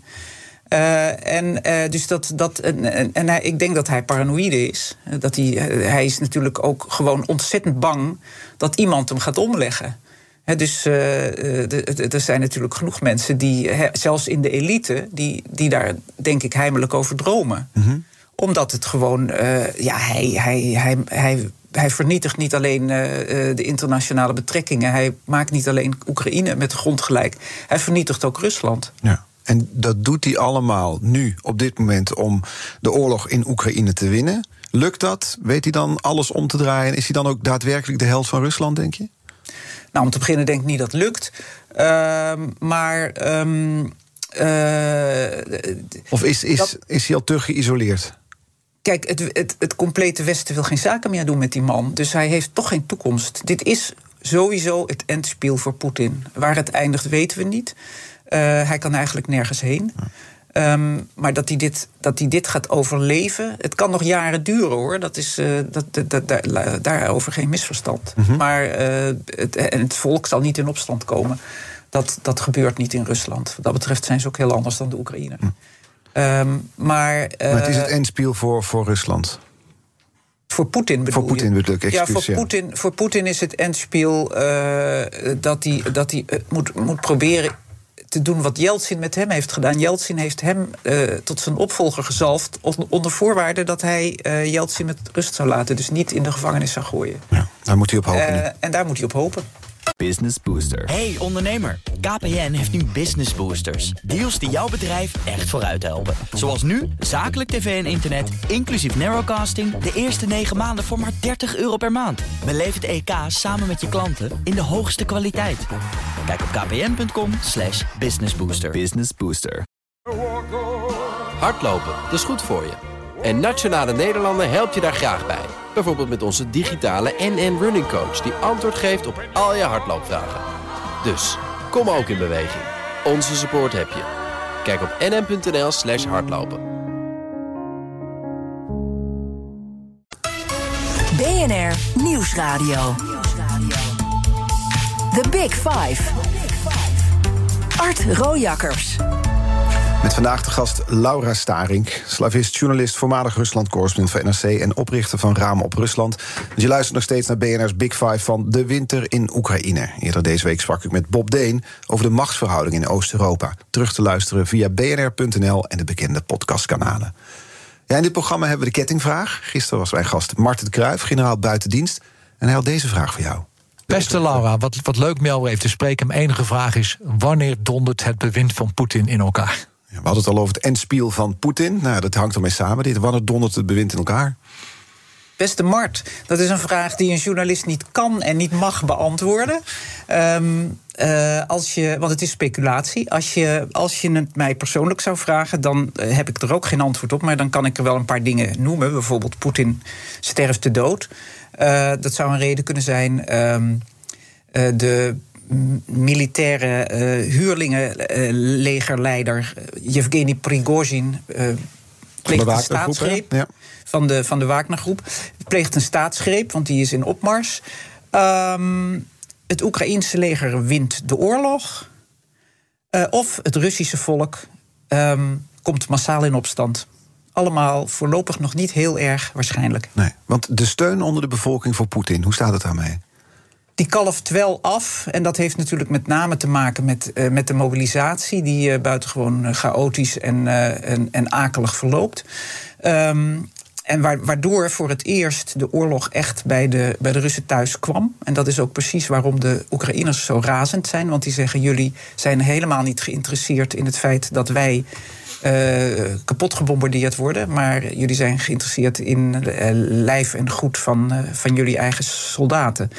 Uh, en uh, dus dat, dat en, en hij, ik denk dat hij paranoïde is. Dat hij, hij is natuurlijk ook gewoon ontzettend bang dat iemand hem gaat omleggen dus uh, er zijn natuurlijk genoeg mensen die, zelfs in de elite, die, die daar denk ik heimelijk over dromen. Mm -hmm. Omdat het gewoon, uh, ja, hij, hij, hij, hij, hij vernietigt niet alleen de internationale betrekkingen. Hij maakt niet alleen Oekraïne met de grond gelijk. Hij vernietigt ook Rusland. Ja. En dat doet hij allemaal nu, op dit moment, om de oorlog in Oekraïne te winnen. Lukt dat? Weet hij dan alles om te draaien? Is hij dan ook daadwerkelijk de held van Rusland, denk je? Nou, om te beginnen denk ik niet dat het lukt. Uh, maar. Um, uh, of is, is, dat, is hij al te geïsoleerd? Kijk, het, het, het complete Westen wil geen zaken meer doen met die man. Dus hij heeft toch geen toekomst. Dit is sowieso het endspiel voor Poetin. Waar het eindigt, weten we niet. Uh, hij kan eigenlijk nergens heen. Um, maar dat hij, dit, dat hij dit gaat overleven, het kan nog jaren duren hoor. Dat is, uh, dat, dat, dat, daar, daarover geen misverstand. Mm -hmm. Maar uh, het, en het volk zal niet in opstand komen. Dat, dat gebeurt niet in Rusland. Wat dat betreft zijn ze ook heel anders dan de Oekraïne. Mm. Um, maar, uh, maar het is het eindspiel voor, voor Rusland. Voor Poetin bedoel Voor Poetin bedoel ik, Ja, voor Poetin, voor Poetin is het endspiel dat hij, dat hij moet, moet proberen te doen wat Yeltsin met hem heeft gedaan. Yeltsin heeft hem uh, tot zijn opvolger gezalfd... onder voorwaarde dat hij uh, Yeltsin met rust zou laten. Dus niet in de gevangenis zou gooien. Ja, daar moet hij op hopen. Uh, en daar moet hij op hopen. Business Booster. Hey ondernemer, KPN heeft nu Business Boosters. Deals die jouw bedrijf echt vooruit helpen. Zoals nu, zakelijk tv en internet, inclusief narrowcasting... de eerste 9 maanden voor maar 30 euro per maand. Beleef het EK samen met je klanten in de hoogste kwaliteit. Kijk op kpn.com slash businessbooster. Business Booster. Hardlopen, dat is goed voor je. En Nationale Nederlanden helpt je daar graag bij. Bijvoorbeeld met onze digitale NN Running Coach... die antwoord geeft op al je hardloopvragen. Dus, kom ook in beweging. Onze support heb je. Kijk op nn.nl slash hardlopen. BNR Nieuwsradio. The Big Five. Art Rojakkers. Met vandaag de gast Laura Starink, slavist, journalist, voormalig Rusland-correspondent van NRC en oprichter van Ramen op Rusland. Dus je luistert nog steeds naar BNR's Big Five van de winter in Oekraïne. Eerder deze week sprak ik met Bob Deen over de machtsverhouding in Oost-Europa. Terug te luisteren via bnr.nl en de bekende podcastkanalen. Ja, in dit programma hebben we de kettingvraag. Gisteren was mijn gast Marten Kruijf, generaal buitendienst. En hij had deze vraag voor jou. Beste Laura, wat, wat leuk Mel even te spreken. Mijn enige vraag is: wanneer dondert het bewind van Poetin in elkaar? Ja, we hadden het al over het endspiel van Poetin. Nou, dat hangt ermee samen. Dit, wanneer dondert het bewind in elkaar? Beste Mart, dat is een vraag die een journalist niet kan en niet mag beantwoorden. Um, uh, als je, want het is speculatie. Als je, als je het mij persoonlijk zou vragen, dan uh, heb ik er ook geen antwoord op. Maar dan kan ik er wel een paar dingen noemen. Bijvoorbeeld Poetin sterft te dood. Uh, dat zou een reden kunnen zijn. Um, de militaire huurlingenlegerleider Yevgeny Prigozhin pleegt een staatsgreep. Ja. Van de, van de Wagnergroep. Pleegt een staatsgreep, want die is in opmars. Um, het Oekraïense leger wint de oorlog. of het Russische volk um, komt massaal in opstand. Allemaal voorlopig nog niet heel erg waarschijnlijk. Nee, want de steun onder de bevolking voor Poetin, hoe staat het daarmee? die kalft wel af. En dat heeft natuurlijk met name te maken met, uh, met de mobilisatie, die uh, buitengewoon chaotisch en, en, en, akelig verloopt. Um, en waardoor voor het eerst de oorlog echt bij de, bij de Russen thuis kwam. En dat is ook precies waarom de Oekraïners zo razend zijn. Want die zeggen: jullie zijn helemaal niet geïnteresseerd in het feit dat wij. Uh, kapot gebombardeerd worden. Maar jullie zijn geïnteresseerd in uh, lijf en goed van, uh, van jullie eigen soldaten.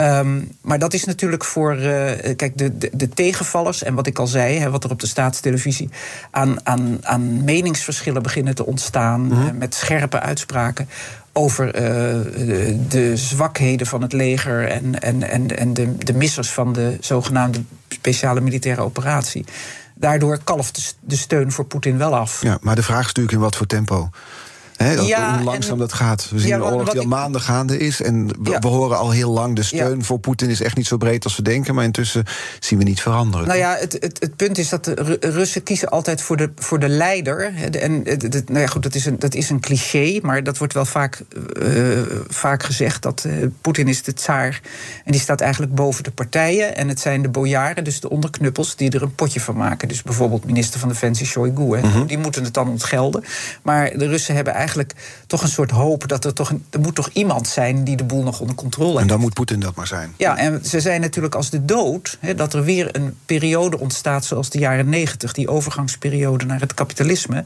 Um, maar dat is natuurlijk voor uh, kijk, de, de, de, tegenvallers en wat ik al zei, hè, wat er op de staatstelevisie aan, aan, aan meningsverschillen beginnen te ontstaan, mm -hmm. uh, met scherpe uitspraken over uh, de, de, zwakheden van het leger en, en, en, en de, de missers van de zogenaamde speciale militaire operatie. Daardoor kalft de steun voor Poetin wel af. Ja, maar de vraag is natuurlijk in wat voor tempo. He, ja, hoe langzaam en, dat gaat. We zien ja, een oorlog die al maanden gaande is. En we, ja. we, horen al heel lang de steun voor Poetin is echt niet zo breed als we denken. Maar intussen zien we niet veranderen. Nou ja, het, het, het punt is dat de Russen kiezen altijd voor de, voor de leider. En nou ja, goed, dat is, een, dat is een cliché. Maar dat wordt wel vaak, uh, vaak gezegd. Dat uh, Poetin is de tsaar. En die staat eigenlijk boven de partijen. En het zijn de bojaren, dus de onderknuppels, die er een potje van maken. Dus bijvoorbeeld minister van Defensie Shoigu. Mm -hmm. Die moeten het dan ontgelden. Maar de Russen hebben eigenlijk eigenlijk toch een soort hoop dat er toch een, er moet toch iemand zijn die de boel nog onder controle heeft. En dan moet Poetin dat maar zijn. Ja, en ze zijn natuurlijk als de dood hè, dat er weer een periode ontstaat zoals de jaren negentig, die overgangsperiode naar het kapitalisme.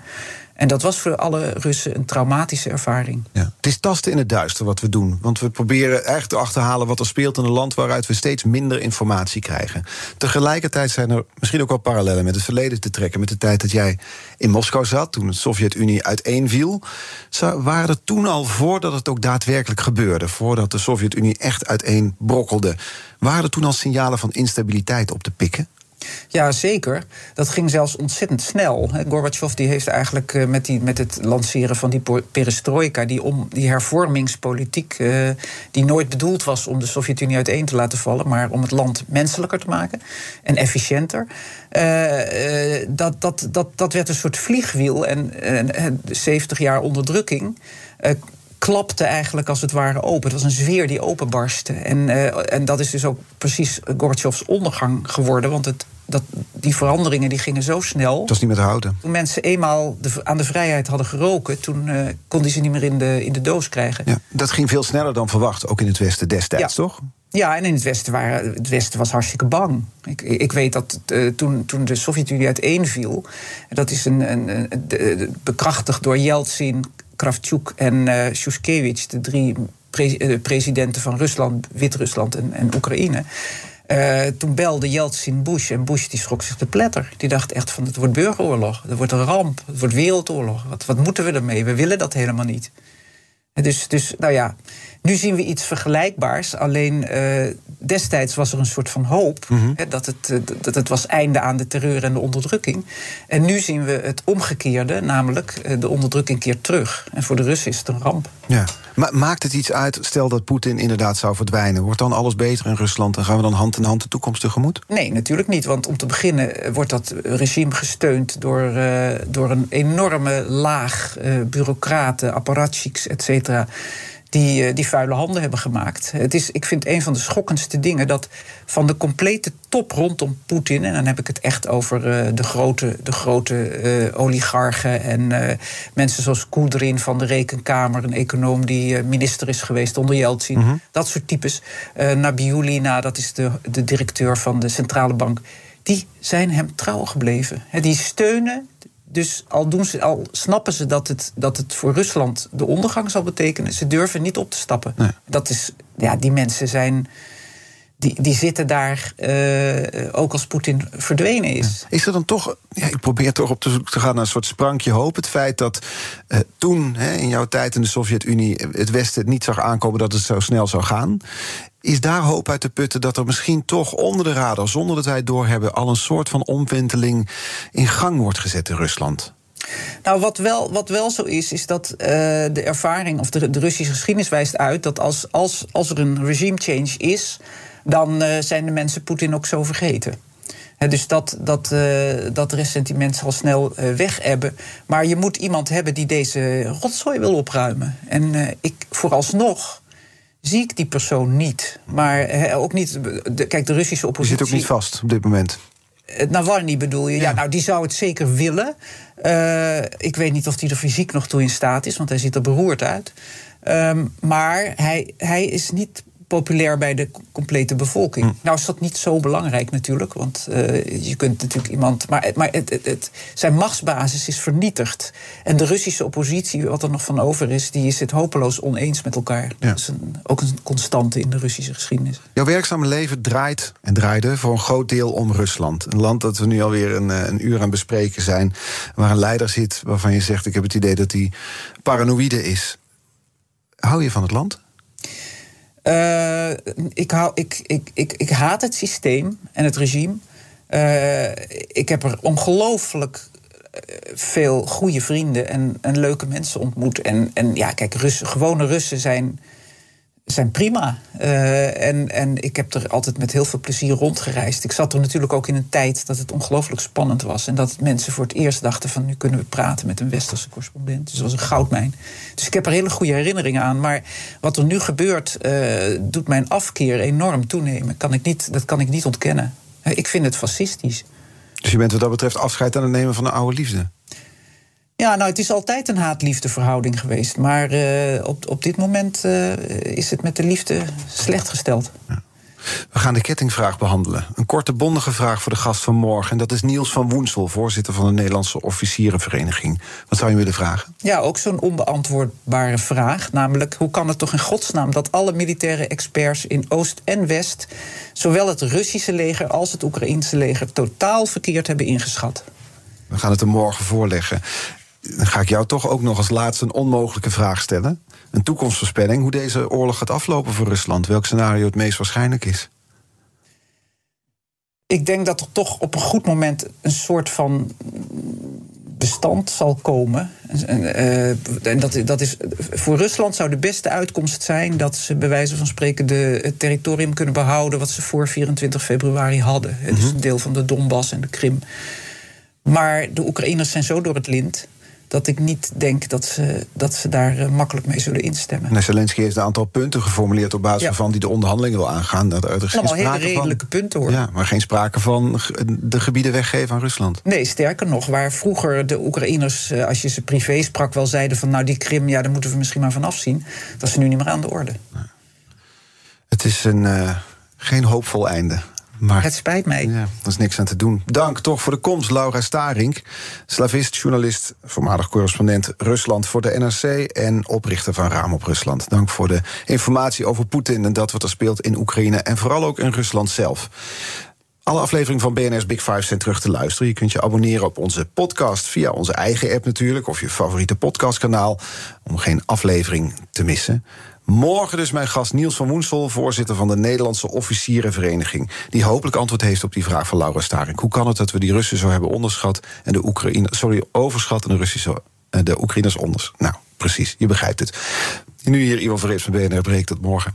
En dat was voor alle Russen een traumatische ervaring. Ja. Het is tasten in het duister wat we doen. Want we proberen eigenlijk te achterhalen wat er speelt in een land waaruit we steeds minder informatie krijgen. Tegelijkertijd zijn er misschien ook wel parallellen met het verleden te trekken. Met de tijd dat jij in Moskou zat, toen de Sovjet-Unie uiteenviel. Waren er toen al, voordat het ook daadwerkelijk gebeurde, voordat de Sovjet-Unie echt uiteenbrokkelde, waren er toen al signalen van instabiliteit op te pikken? Ja, zeker. Dat ging zelfs ontzettend snel. Gorbachev die heeft eigenlijk eh, met, die, met het lanceren van die perestroika, die, om, die hervormingspolitiek, uh, die nooit bedoeld was om de Sovjet-Unie uiteen te laten vallen, maar om het land menselijker te maken en efficiënter. Uh, dat, dat, dat, dat werd een soort vliegwiel en, en 70 jaar onderdrukking klapte eigenlijk als het ware open. Het was een sfeer die openbarstte. En, uh, en dat is dus ook precies Gorbatsjovs ondergang geworden. Want het, dat, die veranderingen die gingen zo snel. Dat was niet meer te houden. Toen mensen eenmaal de, aan de vrijheid hadden geroken... toen uh, kon die ze niet meer in de, in de doos krijgen. Ja, dat ging veel sneller dan verwacht, ook in het Westen destijds, ja. toch? Ja, en in het Westen, waren, het Westen was hartstikke bang. Ik, ik weet dat uh, toen, toen de Sovjet-Unie uiteenviel... dat is een, een, een, een bekrachtigd door Yeltsin, Kravchuk en uh, Shushkevich, de drie uh, presidenten van Rusland, Wit-Rusland en, en Oekraïne. Uh, toen belde Yeltsin Bush en Bush die schrok zich de pletter. Die dacht echt van het wordt burgeroorlog, het wordt een ramp, het wordt wereldoorlog. Wat, wat moeten we ermee? We willen dat helemaal niet. Dus, dus nou ja, Nu zien we iets vergelijkbaars. Alleen uh, destijds was er een soort van hoop mm hè, dat, het, uh, dat het was einde aan de terreur en de onderdrukking. En nu zien we het omgekeerde, namelijk uh, de onderdrukking keert terug. En voor de Russen is het een ramp. Ja. Maar maakt het iets uit, stel dat Poetin inderdaad zou verdwijnen? Wordt dan alles beter in Rusland en gaan we dan hand in hand de toekomst tegemoet? Nee, natuurlijk niet. Want om te beginnen wordt dat regime gesteund door, door een enorme laag bureaucraten, apparatchiks, et cetera die, eh, die vuile handen hebben gemaakt. Het is, ik vind een van de schokkendste dingen dat van de complete top rondom Poetin, en dan heb ik het echt over uh, de grote, de grote uh, oligarchen en uh, mensen zoals Koedrin van de Rekenkamer, een econoom die minister is geweest onder Yeltsin, mm -hmm. dat soort types. Nabiulina, dat is de, de directeur van de centrale bank. Die zijn hem trouw gebleven. die steunen dus al, doen ze, al snappen ze dat het, dat het voor Rusland de ondergang zal betekenen, ze durven niet op te stappen. Nee. Dat is, ja, die mensen zijn. Die, die zitten daar uh, ook als Poetin verdwenen is. Is er dan toch, ja, ik probeer toch op te zoek te gaan naar een soort sprankje hoop. Het feit dat uh, toen, hè, in jouw tijd in de Sovjet-Unie, het Westen niet zag aankomen dat het zo snel zou gaan. Is daar hoop uit te putten dat er misschien toch onder de radar, zonder dat wij het doorhebben, al een soort van omwenteling in gang wordt gezet in Rusland? Nou, wat wel, wat wel zo is, is dat uh, de ervaring of de, Russische geschiedenis wijst uit dat als, als, als er een regime change is, dan uh, zijn de mensen Poetin ook zo vergeten. Dus dat, dat, uh, dat ressentiment zal snel uh, weg hebben. Maar je moet iemand hebben die deze rotzooi wil opruimen. En ik vooralsnog zie ik die persoon niet. Maar he, ook niet. De, kijk, de Russische oppositie. Die zit ook niet vast op dit moment. Navalny bedoel je? Ja. ja, nou, die zou het zeker willen. Uh, ik weet niet of hij er fysiek nog toe in staat is, want hij ziet er beroerd uit. Um, maar hij, hij is niet populair bij de complete bevolking. Hm. Nou is dat niet zo belangrijk natuurlijk, want uh, je kunt natuurlijk iemand. Maar, maar het, het, het, zijn machtsbasis is vernietigd. En de Russische oppositie, wat er nog van over is, die is het hopeloos oneens met elkaar. Ja. Dat is een, ook een constante in de Russische geschiedenis. Jouw werkzame leven draait en draaide voor een groot deel om Rusland. Een land dat we nu alweer een, eh, een uur aan bespreken zijn, waar een leider zit waarvan je zegt: Ik heb het idee dat hij paranoïde is. Hou je van het land? Uh, ik, hou, ik, ik, ik, ik haat het systeem en het regime. Uh, ik heb er ongelooflijk eh, veel goede vrienden en, en leuke mensen ontmoet. En, en ja, kijk, Russen, gewone Russen zijn zijn prima. Uh, en, en ik heb er altijd met heel veel plezier rondgereisd. Ik zat er natuurlijk ook in een tijd dat het ongelooflijk spannend was. En dat mensen voor het eerst dachten van nu kunnen we praten met een westerse correspondent. Dus dat was een goudmijn. Dus ik heb er hele goede herinneringen aan. Maar wat er nu gebeurt, uh, doet mijn afkeer enorm toenemen. Kan ik niet, dat kan ik niet ontkennen. Ik vind het fascistisch. Dus je bent wat dat betreft afscheid aan het nemen van de oude liefde? Ja, nou, het is altijd een haat-liefde verhouding geweest. Maar uh, op, op dit moment uh, is het met de liefde slecht gesteld. Ja. We gaan de kettingvraag behandelen. Een korte, bondige vraag voor de gast van morgen. En dat is Niels van Woensel, voorzitter van de Nederlandse Officierenvereniging. Wat zou je willen vragen? Ja, ook zo'n onbeantwoordbare vraag. Namelijk, hoe kan het toch in godsnaam dat alle militaire experts in Oost en West... zowel het Russische leger als het Oekraïnse leger... totaal verkeerd hebben ingeschat? We gaan het er morgen voorleggen dan ga ik jou toch ook nog als laatste een onmogelijke vraag stellen. Een toekomstvoorspelling, hoe deze oorlog gaat aflopen voor Rusland. Welk scenario het meest waarschijnlijk is? Ik denk dat er toch op een goed moment een soort van bestand zal komen. En, uh, en dat, dat is, voor Rusland zou de beste uitkomst zijn dat ze bij wijze van spreken de, het territorium kunnen behouden wat ze voor 24 februari hadden. Het is mhm. een deel van de Donbass en de Krim. Maar de Oekraïners zijn zo door het lint dat ik niet denk dat ze, dat ze daar uh, makkelijk mee zullen instemmen. Zelensky heeft een aantal punten geformuleerd op basis ja. van die de onderhandelingen wil aangaan. Dat er is Allemaal hele redelijke van, punten hoor. Ja, maar geen sprake van de gebieden weggeven aan Rusland. Nee, sterker nog, waar vroeger de Oekraïners, uh, als je ze privé sprak, wel zeiden van nou die Krim, ja, daar moeten we misschien maar van afzien. Dat is nu niet meer aan de orde. Het is een, uh, geen hoopvol einde. Maar, het spijt mij. Ja, er is niks aan te doen. Dank toch voor de komst, Laura Starink. Slavist, journalist, voormalig correspondent Rusland voor de NRC... en oprichter van Raam op Rusland. Dank voor de informatie over Poetin en dat wat er speelt in Oekraïne... en vooral ook in Rusland zelf. Alle afleveringen van BNR's Big Five zijn terug te luisteren. Je kunt je abonneren op onze podcast via onze eigen app natuurlijk... of je favoriete podcastkanaal, om geen aflevering te missen. Morgen dus mijn gast Niels van Woensel, voorzitter van de Nederlandse Officierenvereniging. Die hopelijk antwoord heeft op die vraag van Laura Staring. Hoe kan het dat we die Russen zo hebben onderschat en de Oekraïne, sorry, overschat en de Russische, eh, de Oekraïners onders? Nou, precies, je begrijpt het. Nu hier Ivan Verrees van BNR breekt het morgen.